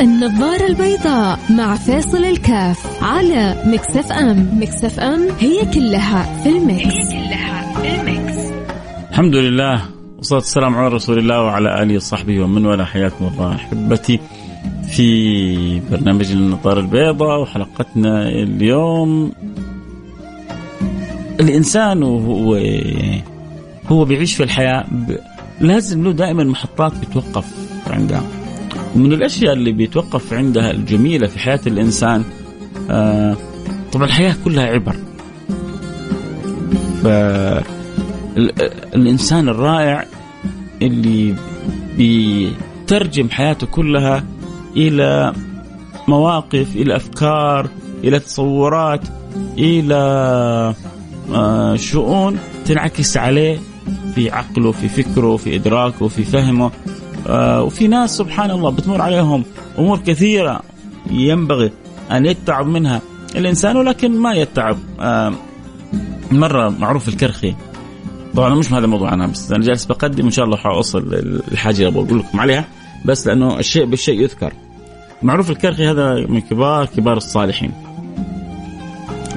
النظارة البيضاء مع فيصل الكاف على Mix FM. Mix FM هي كلها في ال mix هي كلها في ال mix الحمد لله والصلاة والسلام على رسول الله وعلى آله وصحبه ومن والاه. حياكم الله أحبتي في برنامج النظارة البيضاء وحلقتنا اليوم. الإنسان وهو هو بيعيش في الحياة لازم له دائما محطات بتوقف عندها. ومن الأشياء اللي بيتوقف عندها الجميلة في حياة الإنسان آه طبعا الحياة كلها عبر. فالانسان الرائع اللي بيترجم حياته كلها إلى مواقف إلى أفكار إلى تصورات إلى آه شؤون تنعكس عليه في عقله في فكره في إدراكه في فهمه. وفي ناس سبحان الله بتمر عليهم أمور كثيرة ينبغي أن يتعب منها الإنسان ولكن ما يتعب. آه مرة معروف الكرخي. طبعا مش هذا الموضوع أنا بس أنا جالس بقدم إن شاء الله حأوصل الحاجة اللي بقول لكم عليها بس لأنه الشيء بالشيء يذكر. معروف الكرخي هذا من كبار كبار الصالحين.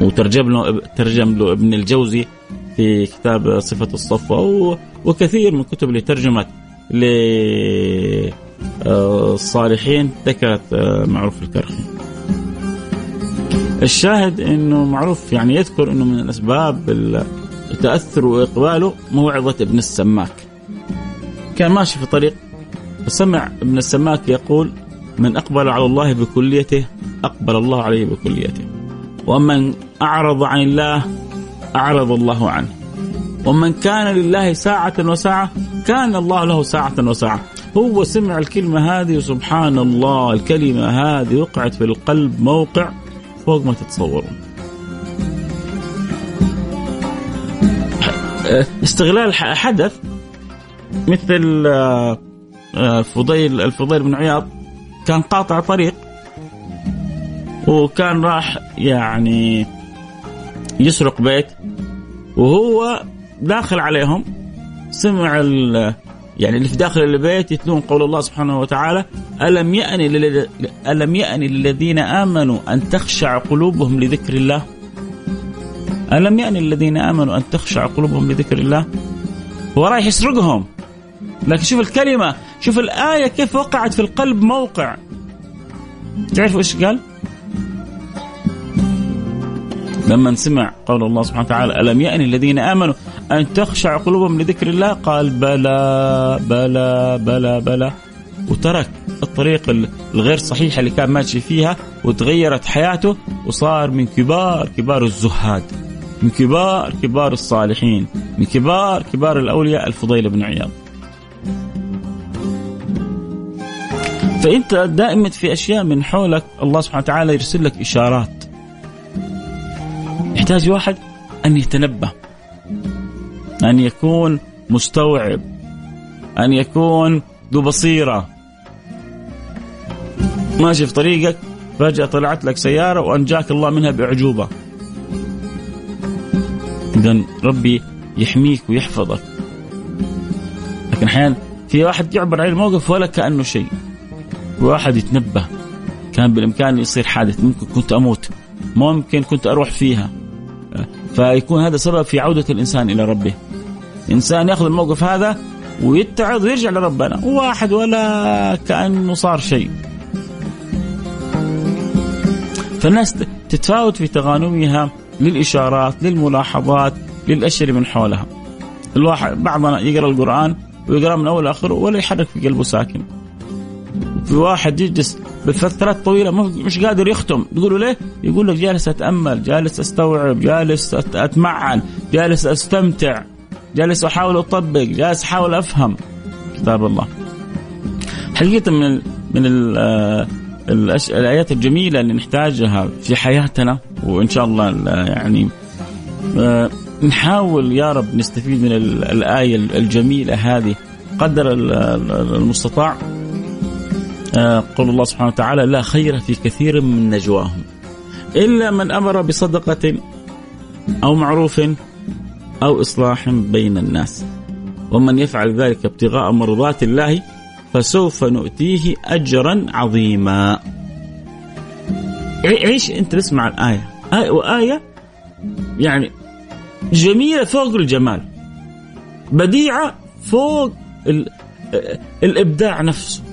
وترجم له ترجم له ابن الجوزي في كتاب صفة الصفوة وكثير من كتب اللي ترجمت للصالحين ذكرت آه، معروف الكرخي الشاهد إنه معروف يعني يذكر إنه من الأسباب التاثر وإقباله موعظة ابن السماك. كان ماشي في طريق فسمع ابن السماك يقول من أقبل على الله بكليته أقبل الله عليه بكليته. ومن أعرض عن الله أعرض الله عنه. ومن كان لله ساعة وساعة كان الله له ساعة وساعة. هو سمع الكلمة هذه وسبحان الله الكلمة هذه وقعت في القلب موقع فوق ما تتصورون. استغلال حدث مثل آه، فضيل الفضيل بن عياض كان قاطع طريق وكان راح يعني يسرق بيت وهو داخل عليهم سمع يعني اللي في داخل البيت يتلون قول الله سبحانه وتعالى ألم يأن ألم يأن للذين آمنوا أن تخشع قلوبهم لذكر الله؟ ألم يأن للذين آمنوا أن تخشع قلوبهم لذكر الله؟ هو رايح يسرقهم. لكن شوف الكلمة شوف الآية كيف وقعت في القلب موقع. تعرفوا إيش قال؟ لما سمع قول الله سبحانه وتعالى ألم يأن الذين آمنوا أن تخشع قلوبهم لذكر الله؟ قال بلى بلى بلى بلى. وترك الطريق الغير صحيحة اللي كان ماشي فيها وتغيرت حياته وصار من كبار كبار الزهاد من كبار كبار الصالحين من كبار كبار الأولياء الفضيل بن عياض. فأنت دائما في أشياء من حولك الله سبحانه وتعالى يرسل لك إشارات. يحتاج واحد أن يتنبه. أن يكون مستوعب أن يكون ذو بصيرة. ماشي في طريقك فجأة طلعت لك سيارة وأنجاك الله منها بأعجوبة. إذا ربي يحميك ويحفظك. لكن أحيانا في واحد يعبر عن الموقف ولا كأنه شيء. واحد يتنبه. كان بالإمكان يصير حادث ممكن كنت أموت. ممكن كنت أروح فيها. فيكون هذا سبب في عودة الإنسان إلى ربه. إنسان يأخذ الموقف هذا ويتعظ ويرجع لربنا. واحد ولا كأنه صار شيء. فالناس تتفاوت في تغانمها للإشارات للملاحظات للأشياء اللي من حولها. الواحد بعضنا يقرأ القرآن ويقرأ من أول آخره ولا يحرك في قلبه ساكن. في واحد يجلس بفترات طويلة مش قادر يختم. تقول ليه؟ يقول لك جالس أتأمل، جالس أستوعب، جالس أتمعن، جالس أستمتع، جالس أحاول أطبق، جالس أحاول أفهم كتاب الله. حقيقة من من آه، الآيات الجميلة اللي نحتاجها في حياتنا وإن شاء الله يعني آه، نحاول يا رب نستفيد من الآية الجميلة هذه قدر المستطاع آه، قول الله سبحانه وتعالى لا خير في كثير من نجواهم إلا من أمر بصدقة أو معروف أو إصلاح بين الناس. ومن يفعل ذلك ابتغاء مرضات الله فسوف نؤتيه أجرا عظيما. عيش أنت تسمع الآية؟ آية وآية يعني جميلة فوق الجمال. بديعة فوق الإبداع نفسه.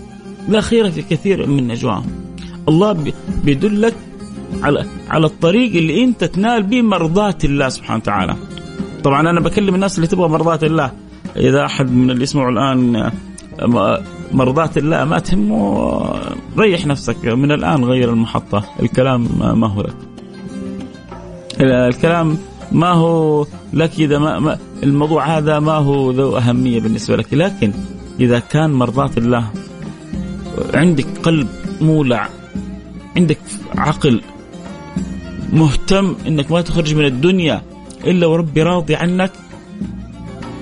لا خير في كثير من نجواهم. الله بيدلك على على الطريق اللي أنت تنال به مرضاة الله سبحانه وتعالى. طبعا أنا بكلم الناس اللي تبغى مرضاة الله. إذا أحد من اللي يسمعوا الآن مرضاة الله ما تهمه ريح نفسك. من الآن غير المحطة. الكلام ما هو لك. الكلام ما هو لك. إذا ما, الموضوع هذا ما هو ذو أهمية بالنسبة لك. لكن إذا كان مرضاة الله عندك قلب مولع عندك عقل مهتم إنك ما تخرج من الدنيا إلا وربي راضي عنك.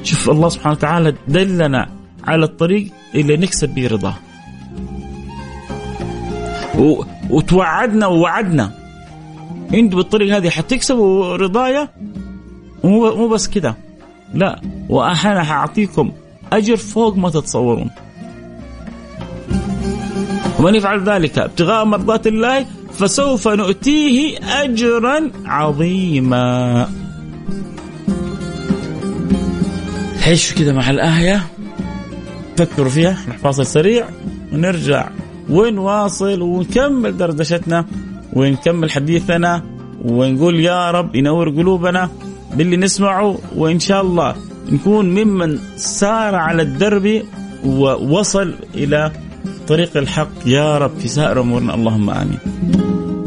شوف الله سبحانه وتعالى دلنا على الطريق اللي نكسب به رضاه وتوعدنا ووعدنا. انت بالطريقة هذه حتكسبوا رضايا؟ مو بس كذا لا وأنا حأعطيكم أجر فوق ما تتصورون. ومن يفعل ذلك ابتغاء مرضات الله فسوف نؤتيه أجرا عظيما. عيشوا كذا مع الآية فكروا فيها نروح فاصل سريع ونرجع ونواصل ونكمل دردشتنا ونكمل حديثنا ونقول يا رب ينور قلوبنا باللي نسمعه وإن شاء الله نكون ممن سار على الدرب ووصل إلى طريق الحق يا رب في سائر أمورنا اللهم آمين.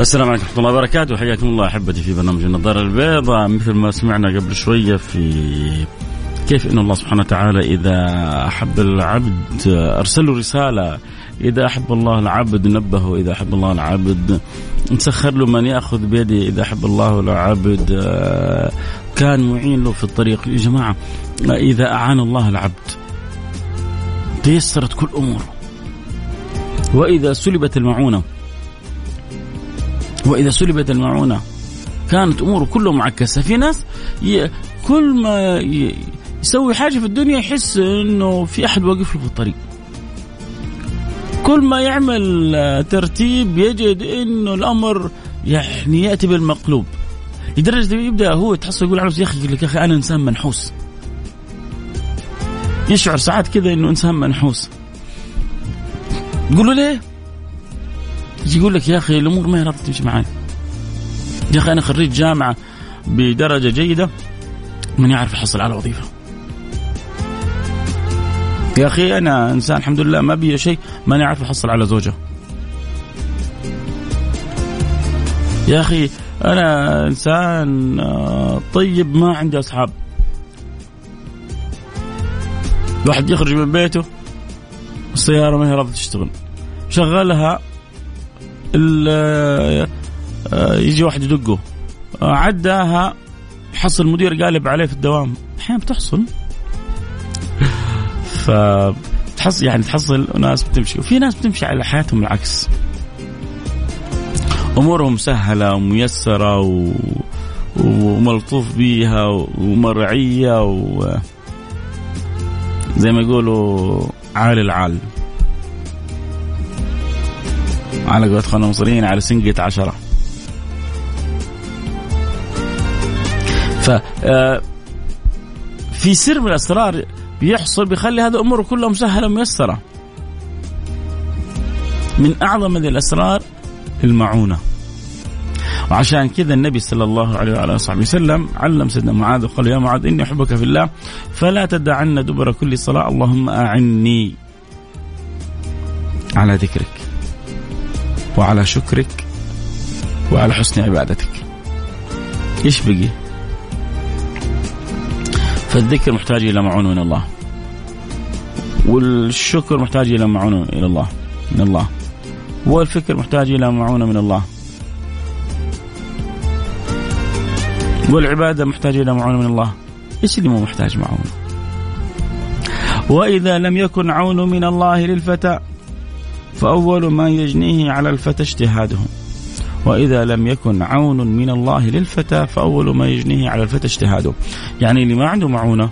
السلام عليكم ورحمة الله وبركاته. حياكم الله أحبتي في برنامج النظارة البيضاء. مثل ما سمعنا قبل شوية في كيف أن الله سبحانه وتعالى إذا أحب العبد أرسل له رسالة إذا أحب الله العبد نبهه إذا أحب الله العبد مسخر له من يأخذ بيده إذا أحب الله العبد كان معين له في الطريق. يا جماعة إذا أعان الله العبد تيسرت كل أموره. وإذا سلبت المعونة وإذا سلبت المعونة كانت اموره كلها معكسة في ناس. كل ما. يسوي حاجة في الدنيا يحس إنه في أحد واقف له في الطريق كل ما يعمل ترتيب يجد إنه الأمر يعني يأتي بالمقلوب لدرجة يبدأ هو تحصل يقول على يا لك يا أخي أنا إنسان منحوس يشعر ساعات كذا إنه إنسان منحوس يقول له ليه؟ يجي يقول لك يا أخي الأمور ما هي راضيه تمشي معي يا أخي أنا خريج جامعة بدرجة جيدة من يعرف يحصل على وظيفة. يا أخي أنا إنسان الحمد لله ما بي شيء ما يعرف يحصل على زوجة. يا أخي أنا إنسان آه، طيب ما عندي أصحاب. الواحد يخرج من بيته السيارة ما هي راضيه تشتغل. شغلها يجي واحد يدقه. آه، عداها حصل المدير قالب عليه في الدوام. أحيانا بتحصل. فتحصل يعني تحصل ناس بتمشي. وفي ناس بتمشي على حياتهم العكس. أمورهم سهلة وميسرة و... وملطوف بيها ومرعية و زي ما يقولوا عال العال. على قولة اخواننا المصريين على سنقة عشرة. ف آه، في سر من الأسرار بيحصل بيخلي هذه الأمور كلها مسهله وميسرة. من أعظم هذه الأسرار المعونة. وعشان كذا النبي صلى الله عليه وعلى وصحبه وسلم علم سيدنا معاذ وقال يا معاذ إني أحبك في الله فلا تدعن دبر كل صلاة اللهم أعني. على ذكرك. وعلى شكرك وعلى حسن عبادتك. إيش بقي؟ فالذكر محتاج إلى معونة من الله. والشكر محتاج إلى معونة إلى الله. من الله. والفكر محتاج إلى معونة من الله. والعبادة محتاجه إلى معونة من الله. إيش اللي مو محتاج معونة؟ وإذا لم يكن عون من الله للفتى فأول ما يجنيه على الفتى اجتهاده. وإذا لم يكن عون من الله للفتى فأول ما يجنيه على الفتى اجتهاده. يعني اللي ما عنده معونة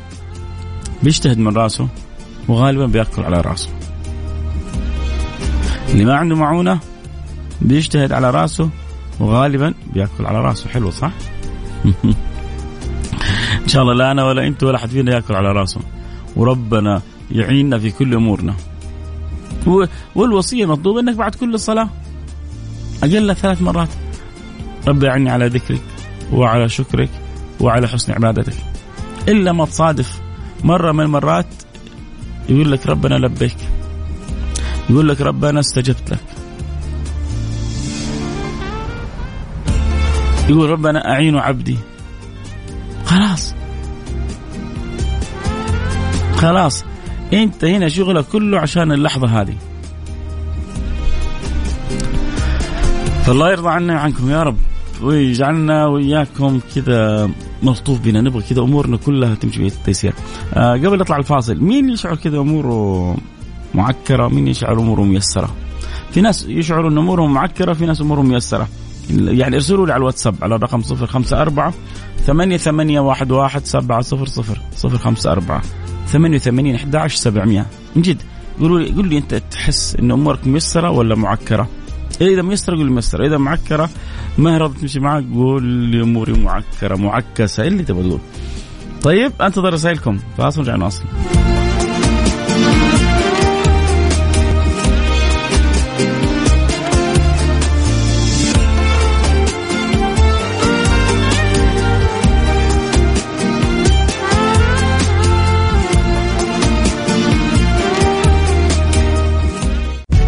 بيجتهد من رأسه وغالبا بياكل على رأسه. اللي ما عنده معونة بيجتهد على رأسه وغالبا بياكل على رأسه. حلو صح؟ إن شاء الله لا أنا ولا أنت ولا حد فينا يأكل على رأسه. وربنا يعيننا في كل أمورنا. والوصية المطلوبه إنك بعد كل صلاه أقل ثلاث مرات. رب يعيني على ذكرك وعلى شكرك وعلى حسن عبادتك. إلا ما تصادف مرة من المرات يقول لك ربنا لبيك. يقول لك ربنا استجبت لك. يقول ربنا أعين عبدي. خلاص. خلاص. انت هنا شغلك كله عشان اللحظة هذه. فالله يرضى عنا وعنكم يا رب. ويجعلنا وإياكم كذا ملطوف بنا. نبغى كذا أمورنا كلها تمشي بالتيسير. آه قبل نطلع الفاصل مين يشعر كذا أموره معكرة؟ مين يشعر أموره ميسرة؟ في ناس يشعروا أن أمورهم معكرة في ناس أمورهم ميسرة. يعني ارسلوا لي على الواتساب على الرقم 054 ثمانية ثمانية واحد واحد سبعة صفر صفر صفر خمسة أربعة ثمانية وثمانين أحد عشر سبعمية من جد قولوا لي قول لي أنت تحس أن أمورك ميسرة ولا معكرة؟ إذا ميسرة قول لي ميسرة إذا معكرة ما راضي تمشي معك؟ قول لي أموري معكرة معكسة اللي تبغى تقول؟ طيب أنتظر رسائلكم فاصل رجعنا أصلا.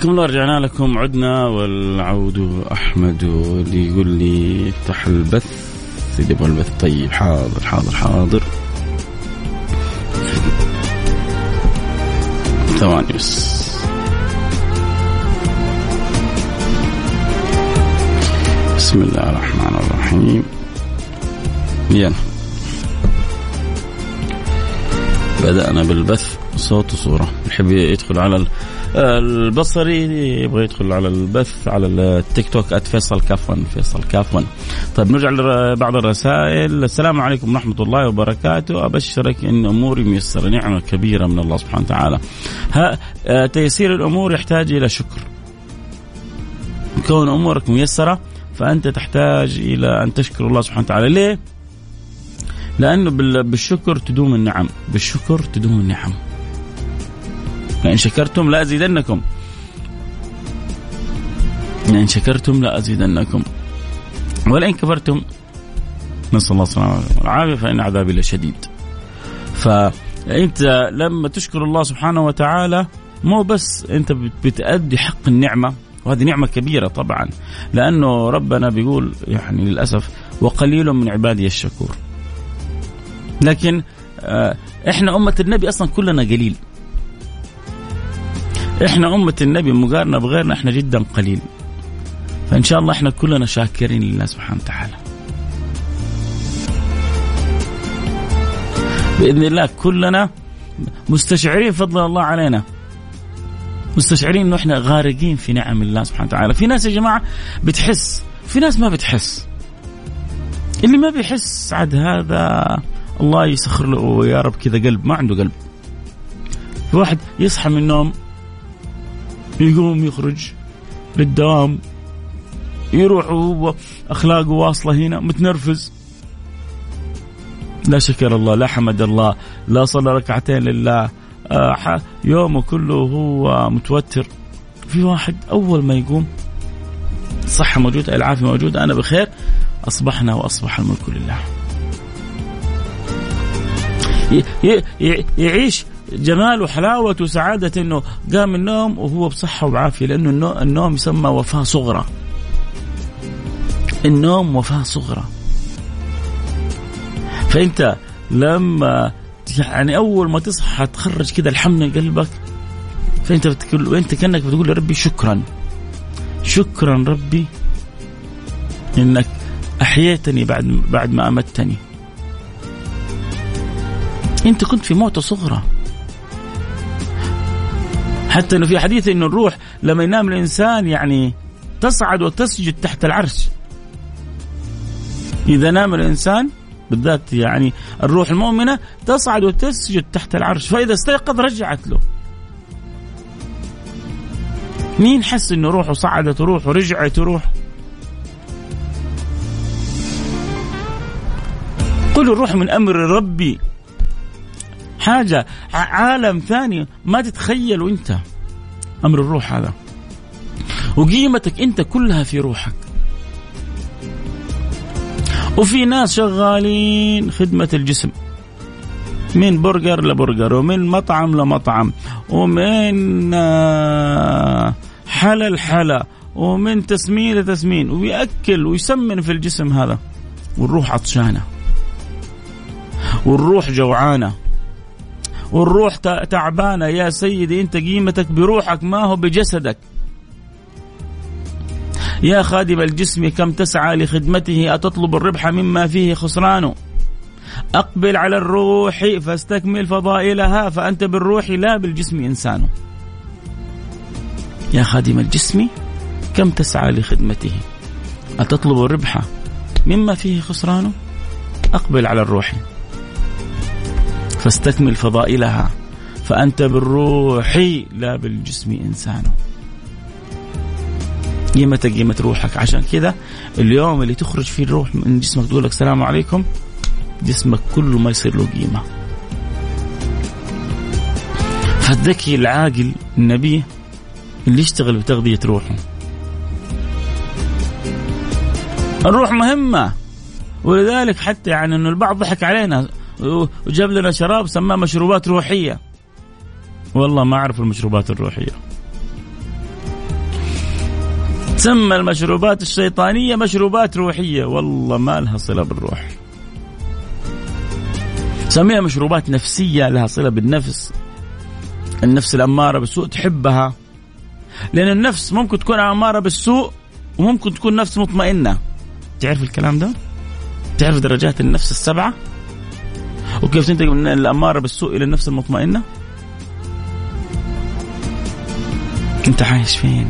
حياكم الله رجعنا لكم. عدنا والعود أحمد اللي يقول لي افتح البث. اللي يبغى البث طيب حاضر حاضر حاضر. ثواني بس. بسم الله الرحمن الرحيم. يلا. بدأنا بالبث. صوت وصورة. يحب يدخل على البصري يبغى يدخل على البث على التيك توك @فيصل كافون فيصل كافون طيب نرجع لبعض الرسائل. السلام عليكم ورحمة الله وبركاته. أبشرك إن أموري ميسرة نعمة كبيرة من الله سبحانه وتعالى. ها آه، تيسير الأمور يحتاج إلى شكر. كون أمورك ميسرة فأنت تحتاج إلى أن تشكر الله سبحانه وتعالى. ليه؟ لأنه بالشكر تدوم النعم. بالشكر تدوم النعم. لئن شكرتم لأزيدنكم. لئن شكرتم لأزيدنكم. ولئن كفرتم نسأل الله السلامة والعافية فإن عذابي لشديد. فأنت لما تشكر الله سبحانه وتعالى مو بس أنت بتأدي حق النعمة وهذه نعمة كبيرة طبعا لأنه ربنا بيقول يعني للأسف وقليل من عبادي الشكور. لكن آه، إحنا أمة النبي أصلا كلنا قليل. إحنا أمة النبي مقارنة بغيرنا إحنا جدا قليل. فإن شاء الله إحنا كلنا شاكرين لله سبحانه وتعالى. بإذن الله كلنا مستشعرين فضل الله علينا. مستشعرين إنه إحنا غارقين في نعم الله سبحانه وتعالى. في ناس يا جماعة بتحس في ناس ما بتحس. اللي ما بيحس عاد هذا الله يسخر له يا رب كذا قلب ما عنده قلب. واحد يصحى من النوم يقوم يخرج للدوام يروح وهو أخلاقه واصلة هنا متنرفز. لا شكر الله لا حمد الله لا صلى ركعتين لله آه يومه كله هو متوتر. في واحد أول ما يقوم الصحه موجودة العافية موجودة أنا بخير أصبحنا وأصبح الملك لله. يعيش جمال وحلاوة وسعادة إنه قام النوم وهو بصحة وعافية لأنه النوم يسمى وفاة صغرى. النوم وفاة صغرى. فأنت لما يعني أول ما تصحى تخرج كذا الحم من قلبك فأنت بتقول وانت كأنك بتقول لربي شكرا شكرا ربي إنك أحييتني بعد بعد ما أمتني أنت كنت في موتة صغرى حتى إنه في حديث إنه الروح لما ينام الإنسان يعني تصعد وتسجد تحت العرش. إذا نام الإنسان بالذات يعني الروح المؤمنة تصعد وتسجد تحت العرش. فإذا استيقظ رجعت له. مين حس إنه روحه صعدت وروح ورجعت وروح قل الروح من أمر ربي. حاجة عالم ثاني ما تتخيله أنت. أمر الروح هذا. وقيمتك أنت كلها في روحك. وفي ناس شغالين خدمة الجسم. من برجر لبرجر ومن مطعم لمطعم ومن آه، حلا لحلا ومن تسمين لتسمين ويأكل ويسمن في الجسم هذا. والروح عطشانة. والروح جوعانة. والروح تعبانة. يا سيدي أنت قيمتك بروحك ما هو بجسدك. يا خادم الجسم كم تسعى لخدمته؟ أتطلب الربح مما فيه خسران. أقبل على الروح فاستكمل فضائلها. فأنت بالروح لا بالجسم إنسان. يا خادم الجسم كم تسعى لخدمته؟ أتطلب الربح مما فيه خسران؟ أقبل على الروح. فاستكمل فضائلها. فأنت بالروح لا بالجسم إنسان. قيمتك قيمة روحك. عشان كذا اليوم اللي تخرج فيه الروح من جسمك تقول لك السلام عليكم جسمك كله ما يصير له قيمة. فالذكي العاقل النبي اللي يشتغل بتغذية روحه. الروح مهمة ولذلك حتى يعني إنه البعض ضحك علينا. وجاب لنا شراب سماه مشروبات روحية. والله ما أعرف المشروبات الروحية. تسمى المشروبات الشيطانية مشروبات روحية. والله ما لها صلة بالروح. سميها مشروبات نفسية لها صلة بالنفس. النفس الأمارة بالسوء تحبها. لأن النفس ممكن تكون أمارة بالسوء وممكن تكون نفس مطمئنة. تعرف الكلام ده؟ تعرف درجات النفس السبعة؟ وكيف تنتقل من الأمارة بالسوء إلى النفس المطمئنة؟ أنت عايش فين؟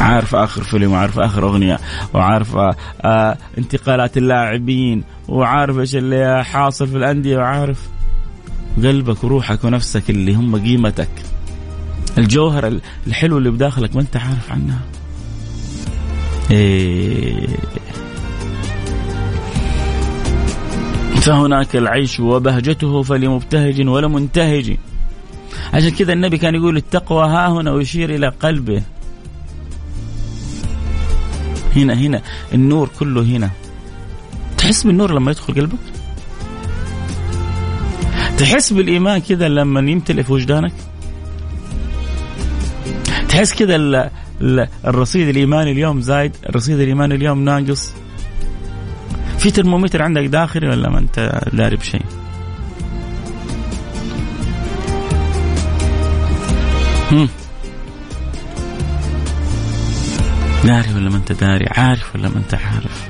عارف آخر فيلم وعارف آخر أغنية وعارف آه انتقالات اللاعبين وعارف إيش اللي حاصل في الأندية وعارف قلبك وروحك ونفسك اللي هم قيمتك الجوهر الحلو اللي بداخلك ما أنت عارف عنها إيه فهناك العيش وبهجته فلمبتهج ولا منتهج عشان كذا النبي كان يقول التقوى ها هنا ويشير إلى قلبه. هنا هنا النور كله هنا. تحس بالنور لما يدخل قلبك؟ تحس بالإيمان كذا لما يمتلئ في وجدانك؟ تحس كذا الرصيد الإيماني اليوم زايد الرصيد الإيماني اليوم ناقص. في ترمومتر عندك داخلي ولا ما انت داري بشيء. داري ولا ما انت داري؟ عارف ولا ما انت عارف؟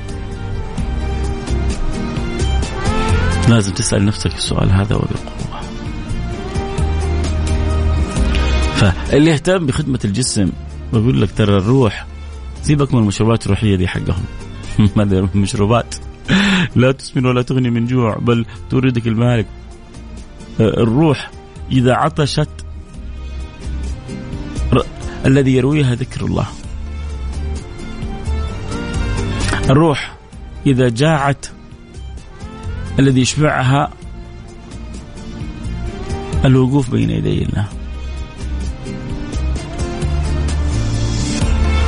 لازم تسأل نفسك السؤال هذا وبقوة. فاللي يهتم بخدمة الجسم بقول لك ترى الروح سيبك من المشروبات الروحية دي حقهم. هذه المشروبات لا تسمن ولا تغني من جوع بل توردك المالك. الروح إذا عطشت. الذي يرويها ذكر الله. الروح إذا جاعت الذي يشبعها الوقوف بين يدي الله.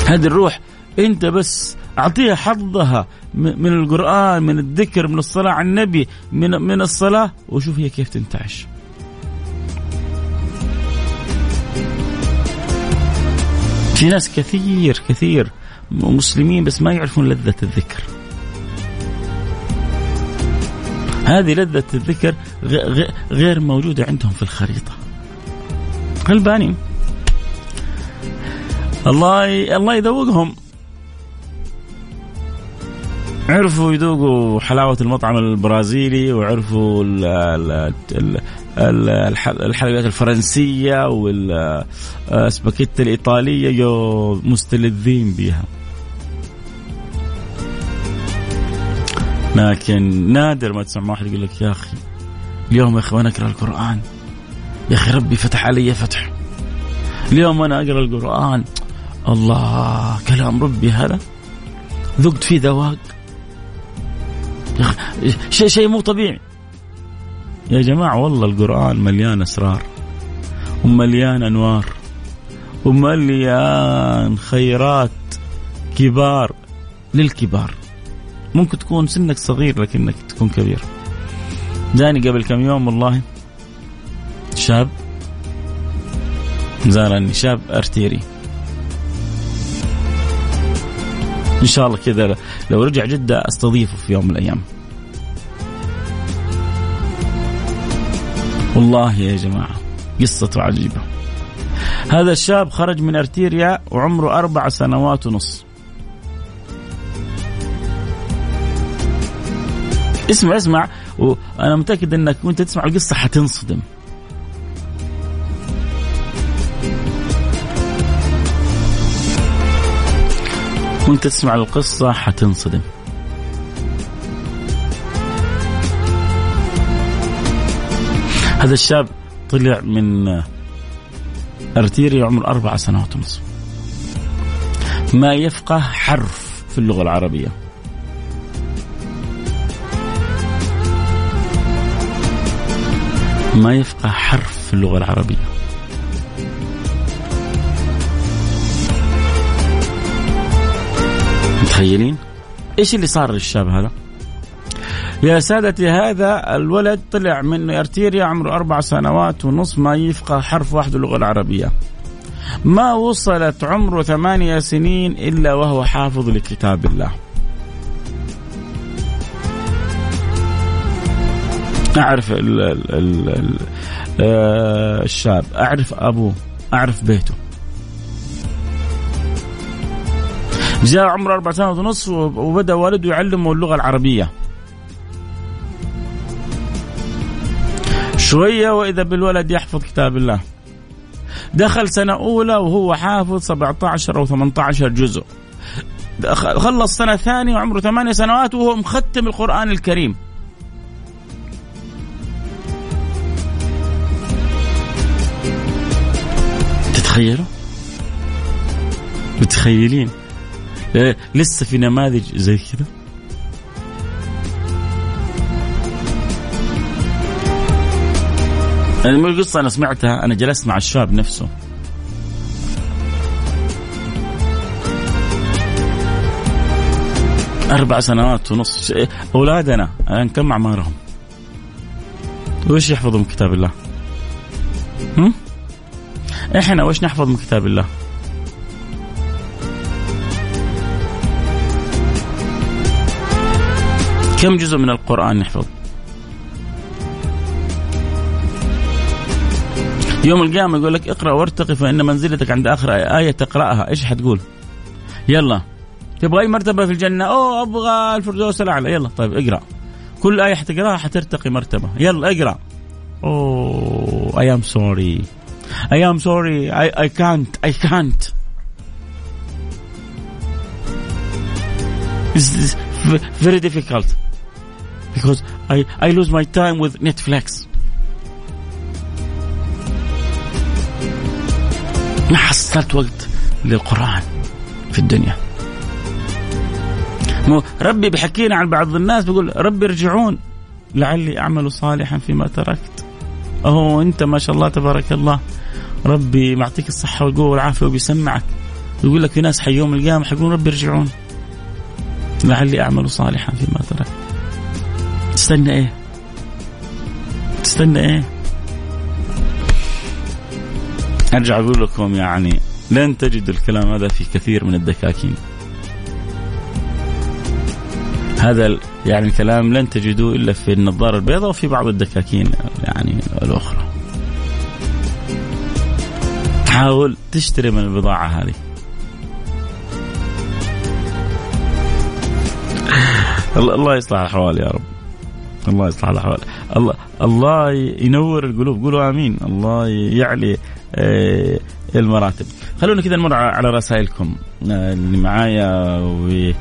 هذه الروح أنت بس اعطيها حظها من القرآن من الذكر من الصلاة على النبي من من الصلاة وشوف هي كيف تنتعش. في ناس كثير كثير مسلمين بس ما يعرفون لذة الذكر. هذه لذة الذكر غير موجودة عندهم في الخريطة. غلبانين. الله الله يذوقهم. عرفوا يذوقوا حلاوة المطعم البرازيلي وعرفوا الحلويات الفرنسية والسباكيتا الإيطالية يو مستلذين بها لكن نادر ما تسمع واحد يقول لك يا أخي اليوم يا أخي وأنا أقرأ القرآن. يا أخي ربي فتح علي فتح. اليوم أنا أقرأ القرآن. الله كلام ربي هذا. ذقت فيه ذواق. شيء شيء مو طبيعي. يا جماعة والله القرآن مليان أسرار ومليان أنوار ومليان خيرات كبار للكبار. ممكن تكون سنك صغير لكنك تكون كبير. جاني قبل كم يوم والله شاب زارني شاب أرتيري. إن شاء الله كذا لو رجع جدة أستضيفه في يوم من الأيام. والله يا جماعة قصته عجيبة. هذا الشاب خرج من أرتيريا وعمره أربع سنوات ونص. اسمع اسمع وأنا متأكد إنك وأنت تسمع القصة حتنصدم. وانت تسمع القصة حتنصدم. هذا الشاب طلع من ارتيري عمره أربع سنوات ونصف. ما يفقه حرف في اللغة العربية. ما يفقه حرف في اللغة العربية. متخيلين؟ إيش اللي صار للشاب هذا؟ يا سادتي هذا الولد طلع من أرتيريا عمره أربع سنوات ونص ما يفقه حرف واحد اللغة العربية. ما وصلت عمره ثمانية سنين إلا وهو حافظ لكتاب الله. أعرف ال ال ال ال آه، الشاب، أعرف أبوه، أعرف بيته. جاء عمره أربع سنوات ونص وبدأ والده يعلمه اللغة العربية. شوية وإذا بالولد يحفظ كتاب الله. دخل سنة أولى وهو حافظ 17 أو 18 جزء. خلص سنة ثانية وعمره ثمانية سنوات وهو مختم القرآن الكريم. تتخيلوا؟ متخيلين؟ لسه في نماذج زي كذا يعني مو القصة أنا سمعتها أنا جلست مع الشاب نفسه أربع سنوات ونص أولادنا الآن كم أعمارهم؟ وش يحفظوا من كتاب الله؟ هم؟ إحنا وش نحفظ من كتاب الله؟ كم جزء من القرآن نحفظ يوم القيامة يقول لك اقرأ وارتقي فإن منزلتك عند آخر آية. تقرأها إيش حتقول؟ يلا. تبغى أي مرتبة في الجنة؟ أوه أبغى الفردوس الأعلى. يلا طيب اقرأ. كل آية حتقراها حترتقي مرتبة. يلا اقرأ. Oh, I am sorry. I am sorry. I, I can't. I can't. Very difficult. Because I, I lose my time with Netflix. ما حصلت وقت للقرآن في الدنيا. ربي بحكينا عن بعض الناس بيقول ربي ارجعون. لعلي أعمل صالحا فيما تركت. أهو أنت ما شاء الله تبارك الله. ربي معطيك الصحة والقوة والعافية وبيسمعك. يقول لك في ناس حي يوم القيامة حيقولون ربي ارجعون. لعلي أعمل صالحا فيما ترك تستنى إيه تستنى إيه أرجع أقول لكم يعني لن تجدوا الكلام هذا في كثير من الدكاكين هذا يعني الكلام لن تجدوه إلا في النظارة البيضاء وفي بعض الدكاكين يعني الأخرى. حاول تشتري من البضاعة هذه. الله يصلح الأحوال يا رب. الله يصلح الاحوال. الله الله ينور القلوب. قولوا آمين. الله يعلي آه، المراتب. خلونا كذا نمر على رسائلكم. آه، اللي معايا و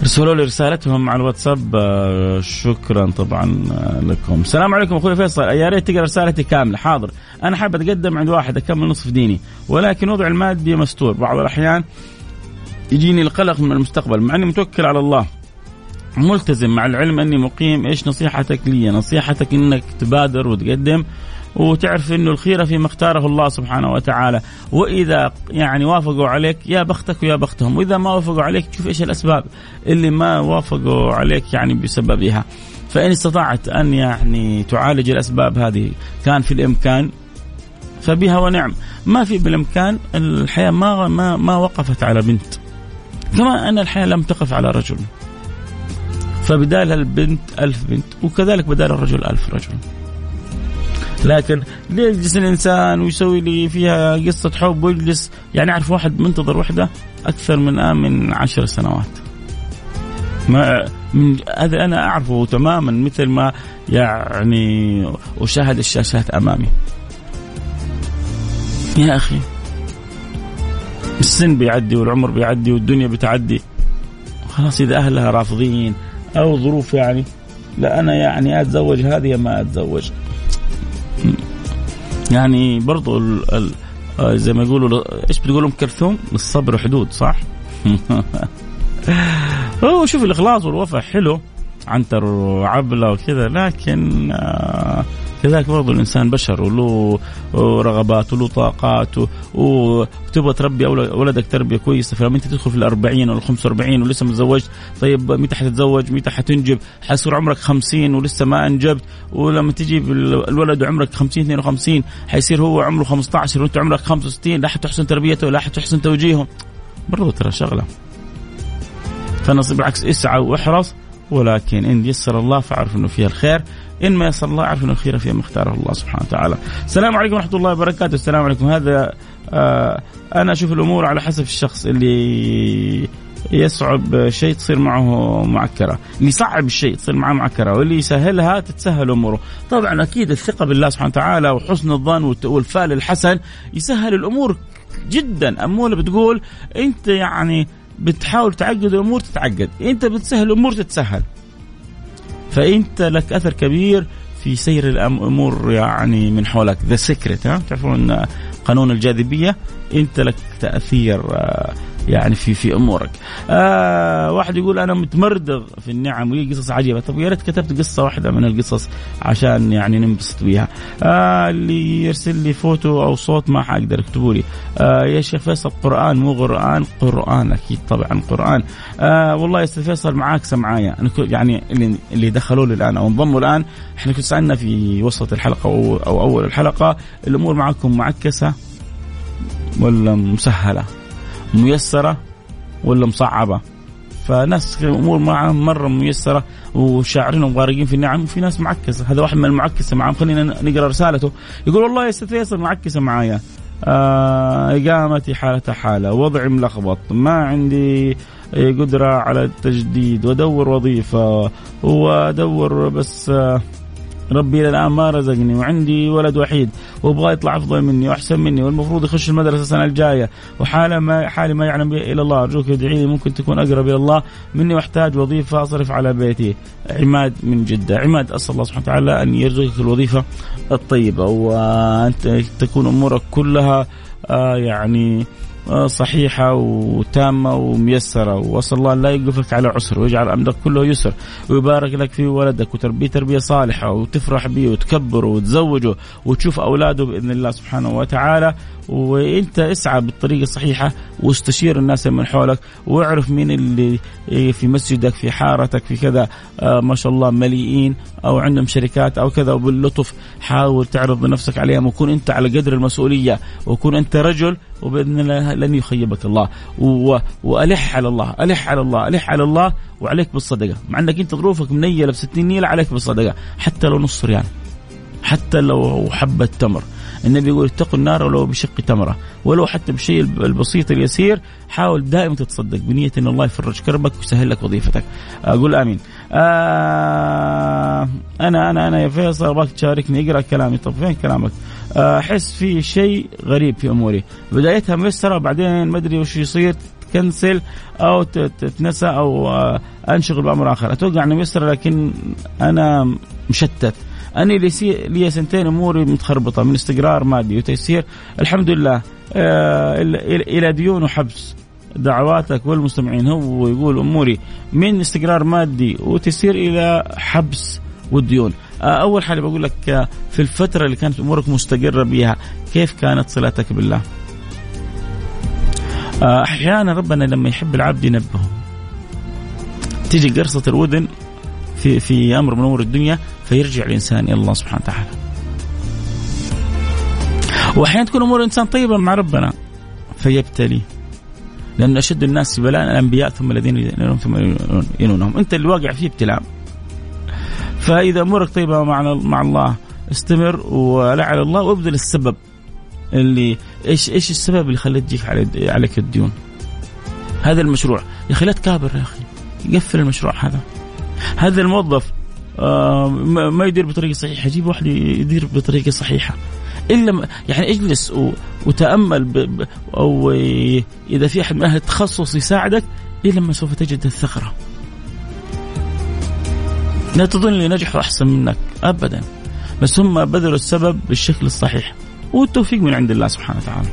ارسلوا لي رسالتهم على الواتساب. آه، شكرا طبعا لكم. السلام عليكم أخوي فيصل. يا ريت تقرأ رسالتي كاملة. حاضر. أنا حاب أتقدم عند واحد أكمل نصف ديني ولكن وضع المادي مستور. بعض الأحيان يجيني القلق من المستقبل مع إني متوكل على الله. ملتزم مع العلم أني مقيم إيش نصيحتك لي؟ نصيحتك إنك تبادر وتقدم وتعرف إنه الخيره فيما اختاره الله سبحانه وتعالى. وإذا يعني وافقوا عليك يا بختك ويا بختهم. وإذا ما وافقوا عليك تشوف إيش الأسباب اللي ما وافقوا عليك يعني بسببها. فإن استطعت أن يعني تعالج الأسباب هذه كان في الإمكان فبها ونعم. ما في بالإمكان الحياة ما ما ما وقفت على بنت. كما أن الحياة لم تقف على رجل. فبدالها البنت ألف بنت وكذلك بدال الرجل ألف رجل. لكن يجلس الإنسان ويسوي لي فيها قصة حب ويجلس يعني أعرف واحد منتظر وحدة أكثر من آه من عشر سنوات. ما من هذا أنا أعرفه تماما مثل ما يعني أشاهد الشاشات أمامي. يا أخي السن بيعدي والعمر بيعدي والدنيا بتعدي. خلاص إذا أهلها رافضين أو ظروف يعني لا أنا يعني أتزوج هذه ما أتزوج يعني برضو ال ال آه، زي ما يقولوا إيش بتقول ام كلثوم؟ للصبر حدود صح؟ هو شوف الإخلاص والوفاء حلو عنتر وعبلة وكذا لكن آه كذلك برضو الإنسان بشر وله رغبات وله طاقات وتبغى تربي ولدك تربية كويسة فلما أنت تدخل في الأربعين ولا 45 ولسه ما تزوجت طيب متى حتتزوج؟ متى حتنجب؟ حيصير عمرك 50 ولسه ما أنجبت؟ ولما تجيب الولد وعمرك 50 52 حيصير هو عمره 15 وأنت عمرك 65 لا حتحسن تربيته ولا حتحسن توجيهه. برضو ترى شغلة. فنصيب بالعكس اسعى واحرص ولكن إن يسر الله فاعرف إنه فيها الخير. إن ما يسر الله اعرف انه الخير فيما اختاره الله سبحانه وتعالى. السلام عليكم ورحمة الله وبركاته، السلام عليكم. هذا آه أنا أشوف الأمور على حسب الشخص اللي يصعب شيء تصير معه معكرة، اللي يصعب الشيء تصير معه معكرة، واللي يسهلها تتسهل أموره، طبعا أكيد الثقة بالله سبحانه وتعالى وحسن الظن والفعل الحسن يسهل الأمور جدا، اموله بتقول أنت يعني بتحاول تعقد الأمور تتعقد. أنت بتسهل الأمور تتسهل. فانت لك اثر كبير في سير الأمور يعني من حولك. The Secret ها؟ تعرفون قانون الجاذبية؟ انت لك تأثير آه، يعني في في أمورك. آه واحد يقول أنا متمردغ في النعم وهي قصص عجيبة، طب يا ريت كتبت قصة واحدة من القصص عشان يعني ننبسط بيها. آه اللي يرسل لي فوتو أو صوت ما حقدر اكتبوا لي. آه يا شيخ فيصل قرآن مو قرآن، قرآن أكيد طبعا قرآن. آه والله يا أستاذ فيصل معاك معايا، أنا يعني اللي اللي دخلوا لي الآن أو انضموا الآن إحنا كنا سالنا في وسط الحلقة أو, أو أول الحلقة الأمور معكم معكسة ولا مسهلة؟ ميسرة ولا مصعبة؟ فناس أمور معهم مرة ميسرة وشاعرين وغارقين في النعم وفي ناس معكسة. هذا واحد من المعكسة معهم. خلينا نقرأ رسالته. يقول والله يا أستاذ فيصل معكسة معايا. آه إقامتي حالة حالة وضعي ملخبط ما عندي قدرة على التجديد وأدور وظيفة وأدور بس آه ربي إلى الآن ما رزقني وعندي ولد وحيد وأبغى يطلع أفضل مني وأحسن مني والمفروض يخش المدرسة السنة الجاية. وحالة ما حالي ما يعلم إلا الله أرجوك ادعي لي ممكن تكون أقرب إلى الله مني وأحتاج وظيفة أصرف على بيتي. عماد من جدة. عماد أسأل الله سبحانه وتعالى أن يرزقك الوظيفة الطيبة وان تكون أمورك كلها آه يعني صحيحة وتامة وميسرة. وأسأل الله لا يوقفك على عسر ويجعل أمرك كله يسر ويبارك لك في ولدك وتربيه تربية صالحة وتفرح به وتكبره وتزوجه وتشوف أولاده بإذن الله سبحانه وتعالى. وانت اسعى بالطريقة الصحيحة واستشير الناس من حولك واعرف مين اللي في مسجدك في حارتك في كذا آه ما شاء الله مليئين أو عندهم شركات أو كذا وباللطف حاول تعرض نفسك عليهم وكون أنت على قدر المسؤولية وكون أنت رجل وبإذن الله لن يخيبك الله. و... وألح على الله ألح على الله ألح على الله وعليك بالصدقة. مع إنك أنت ظروفك منيلة ب 60 نيلة عليك بالصدقة. حتى لو نص ريال حتى لو حبة تمر. النبي يقول اتقوا النار ولو بشق تمرة. ولو حتى بالشيء البسيط اليسير حاول دائما تتصدق بنية إن الله يفرج كربك ويسهل لك وظيفتك. أقول آمين. آه أنا أنا أنا يا فيصل أبغاك تشاركني أقرأ كلامي. طب فين كلامك؟ أحس في شيء غريب في أموري. بدايتها ميسره وبعدين ما أدري وش يصير تكنسل أو تتنسى أو آه، أنشغل بأمر آخر. أتوقع إنه ميسره لكن أنا مشتت. أنا لي سنتين أموري متخربطة من استقرار مادي وتيسير. الحمد لله آه، إلى ديون وحبس دعواتك والمستمعين. هو يقول أموري من استقرار مادي وتيسير إلى حبس والديون. آه، أول حاجة بقول لك آه، في الفترة اللي كانت أمورك مستقرة بها كيف كانت صلاتك بالله؟ أحيانا ربنا لما يحب العبد ينبهه. تيجي قرصة الودن في في أمر من أمور الدنيا فيرجع الإنسان إلى الله سبحانه وتعالى. وأحيانا تكون أمور الإنسان طيبة مع ربنا فيبتلي لأن أشد الناس بلاء الأنبياء ثم الذين يلونهم ثم يلونهم، أنت اللي واقع فيه ابتلاء. فإذا أمورك طيبة مع مع الله استمر ولعل الله وابذل السبب اللي إيش إيش السبب اللي خليت تجيك عليك الديون؟ هذا المشروع يا أخي لا تكابر يا أخي قفل المشروع هذا هذا الموظف آه، ما يدير بطريقة صحيحة جيب واحد يدير بطريقة صحيحة الا يعني اجلس وتأمل أو إذا في أحد من أهل التخصص يساعدك الا لما سوف تجد الثغرة. لا تظن اللي نجحوا أحسن منك ابدا بس هم بذلوا السبب بالشكل الصحيح والتوفيق من عند الله سبحانه وتعالى.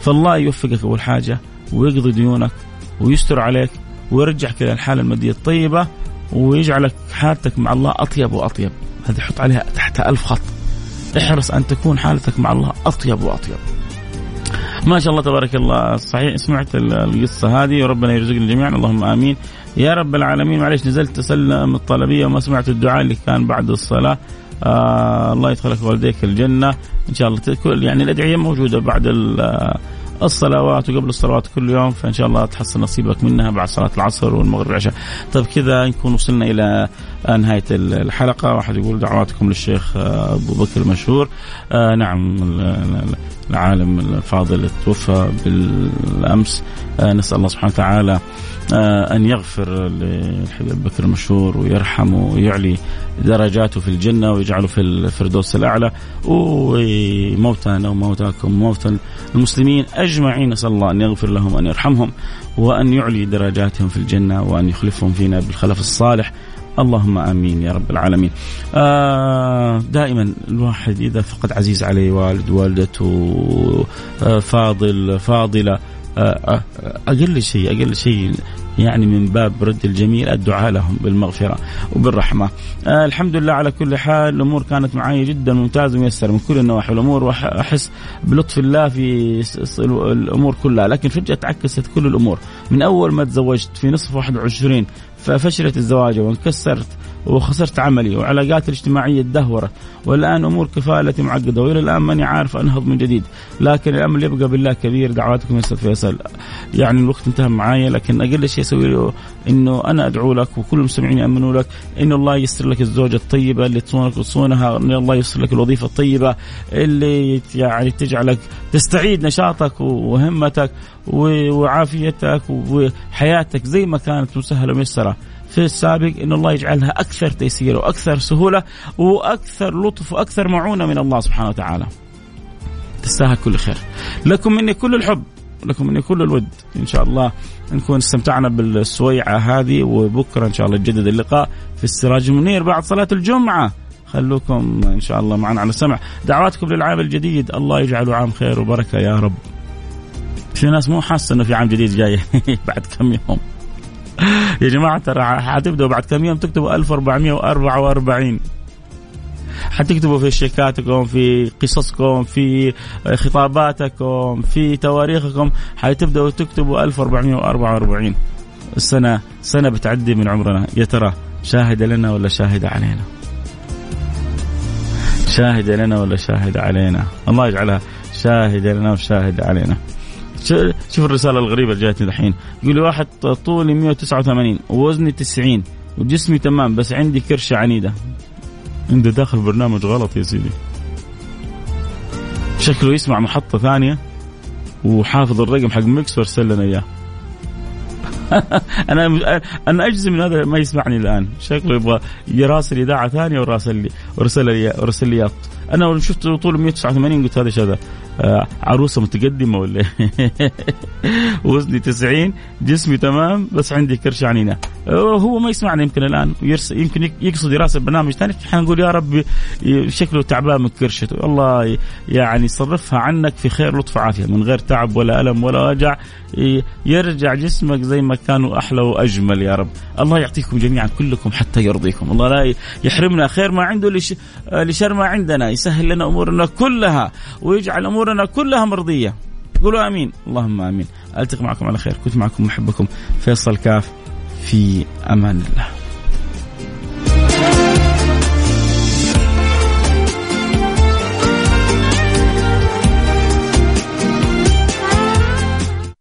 فالله يوفقك أول حاجة ويقضي ديونك ويستر عليك ويرجعك إلى الحالة المادية الطيبة ويجعلك حالتك مع الله أطيب وأطيب. هذه حط عليها تحتها ألف خط. احرص أن تكون حالتك مع الله أطيب وأطيب. ما شاء الله تبارك الله. صحيح سمعت القصة هذه وربنا يرزقنا جميعا. اللهم آمين. يا رب العالمين معلش نزلت أسلم الطلبية وما سمعت الدعاء اللي كان بعد الصلاة. آه الله يدخلك والديك الجنة. إن شاء الله يعني الأدعية موجودة بعد الصلوات وقبل الصلوات كل يوم فإن شاء الله تحصل نصيبك منها بعد صلاة العصر والمغرب والعشاء. طيب كذا نكون وصلنا إلى نهاية الحلقة. واحد يقول دعواتكم للشيخ أبو بكر المشهور. آه نعم العالم الفاضل توفى بالأمس. آه نسأل الله سبحانه وتعالى آه أن يغفر للحبيب بكر المشهور ويرحمه ويعلي درجاته في الجنة ويجعله في الفردوس الأعلى. وموتانا وموتاكم وموتى المسلمين أجمعين نسأل الله أن يغفر لهم وأن يرحمهم وأن يعلي درجاتهم في الجنة وأن يخلفهم فينا بالخلف الصالح. اللهم آمين يا رب العالمين. آه دائما الواحد إذا فقد عزيز عليه والد والدته آه فاضل فاضلة آه، آه، أقل شيء أقل شيء يعني من باب رد الجميل الدعاء لهم بالمغفرة وبالرحمة. آه الحمد لله على كل حال الأمور كانت معي جدا ممتازة وميسرة من كل النواحي والأمور واحس بلطف الله في الأمور كلها لكن فجأة تعكست كل الأمور من أول ما تزوجت في نصف 21 ففشلت الزواج وانكسرت وخسرت عملي وعلاقاتي الاجتماعية تدهورت والآن أمور كفالتي معقدة وإلى الآن ماني عارف أنهض من جديد. لكن الامل يبقى بالله كبير دعواتكم يا أستاذ فيصل. يعني الوقت انتهى معايا لكن أقل شيء أسوي له إنه أنا أدعو لك وكل المستمعين يأمنوا لك إنه الله ييسر لك الزوجة الطيبة اللي تصونك وتصونها إن الله ييسر لك الوظيفة الطيبة اللي يعني تجعلك تستعيد نشاطك وهمتك وعافيتك وحياتك زي ما كانت مسهلة وميسرة. في السابق إن الله يجعلها أكثر تيسير وأكثر سهولة وأكثر لطف وأكثر معونة من الله سبحانه وتعالى. تستاهل كل خير. لكم مني كل الحب لكم مني كل الود. إن شاء الله نكون استمتعنا بالسويعة هذه وبكرة إن شاء الله يتجدد اللقاء في السراج المنير بعد صلاة الجمعة. خلوكم إن شاء الله معنا على السمع. دعواتكم للعام الجديد. الله يجعله عام خير وبركة يا رب. في ناس مو حاسة إنه في عام جديد جاي بعد كم يوم. يا جماعة ترى حتبدأوا بعد كم يوم تكتبوا 1444 حتكتبوا في شيكاتكم في قصصكم في خطاباتكم في تواريخكم حتبدأوا تكتبوا 1444 السنة سنة بتعدي من عمرنا. يا ترى شاهده لنا ولا شاهده علينا؟ شاهده لنا ولا شاهده علينا؟ الله يجعلها شاهده لنا وشاهده علينا. شوف الرسالة الغريبة اللي جاتني الحين يقول لي واحد طولي 189 ووزني 90 وجسمي تمام بس عندي كرشه عنيدة. عنده داخل برنامج غلط يا سيدي. شكله يسمع محطة ثانية وحافظ الرقم حق ميكس وارسل لنا إياه. أنا أنا أجزم من هذا ما يسمعني الآن. شكله يبغى يراسل إذاعة ثانية وراسل لي ورسل لي ورسل لي أنا شفت طوله 189 قلت هذا آه، عروسة متقدمة ولا إيه؟ وزني 90 جسمي تمام بس عندي كرش عنينة. آه، هو ما يسمعنا يمكن الآن يمكن يقصد يراسل برنامج ثاني. حنقول يا رب شكله تعبان من كرشته الله يعني يصرفها عنك في خير لطف عافيه من غير تعب ولا ألم ولا وجع يرجع جسمك زي ما كانوا أحلى وأجمل يا رب. الله يعطيكم جميعا كلكم حتى يرضيكم. الله لا يحرمنا خير ما عنده لشر ما عندنا. يسهل لنا أمورنا كلها ويجعل امورنا كلها مرضيه قولوا آمين. اللهم آمين. ألتقي معكم على خير. كنت معكم محبكم فيصل كاف. في أمان الله.